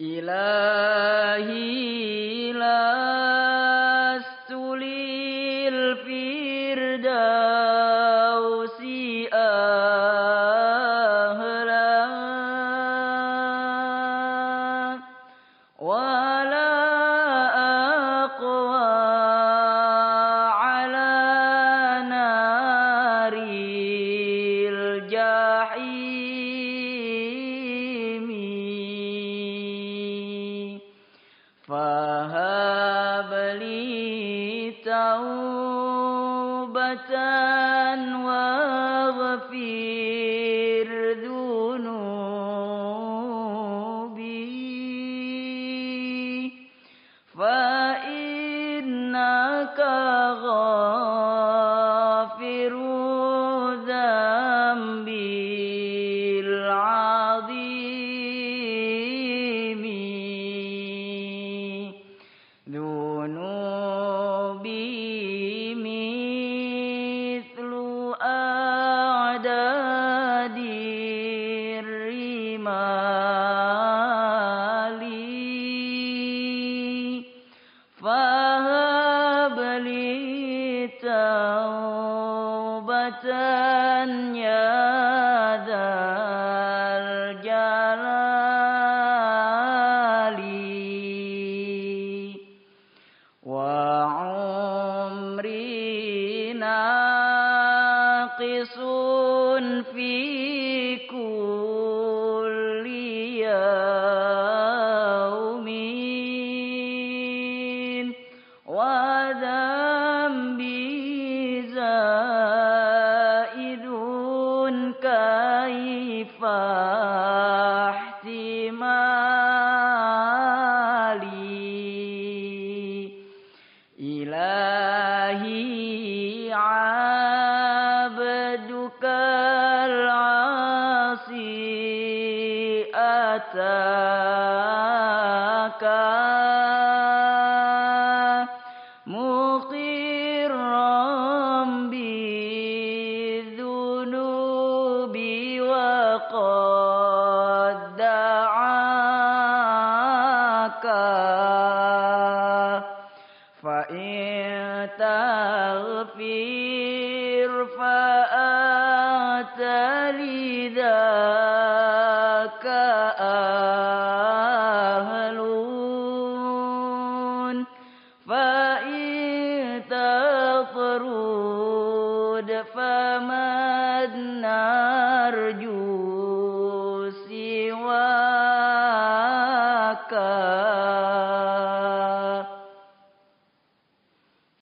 إلهي لست للفردوس فهب لي توبة واغفر ذنوبي. فإنك غافر ذنوبي مثل أعداد الرمال. فهب لي توبة يا ذا وذنبي زائد كيف احتمالي؟ إلهي عبدك العاصي أتاك وقد دعاك. فإن تغفر فأنت لذاك. فمن نرجو سواك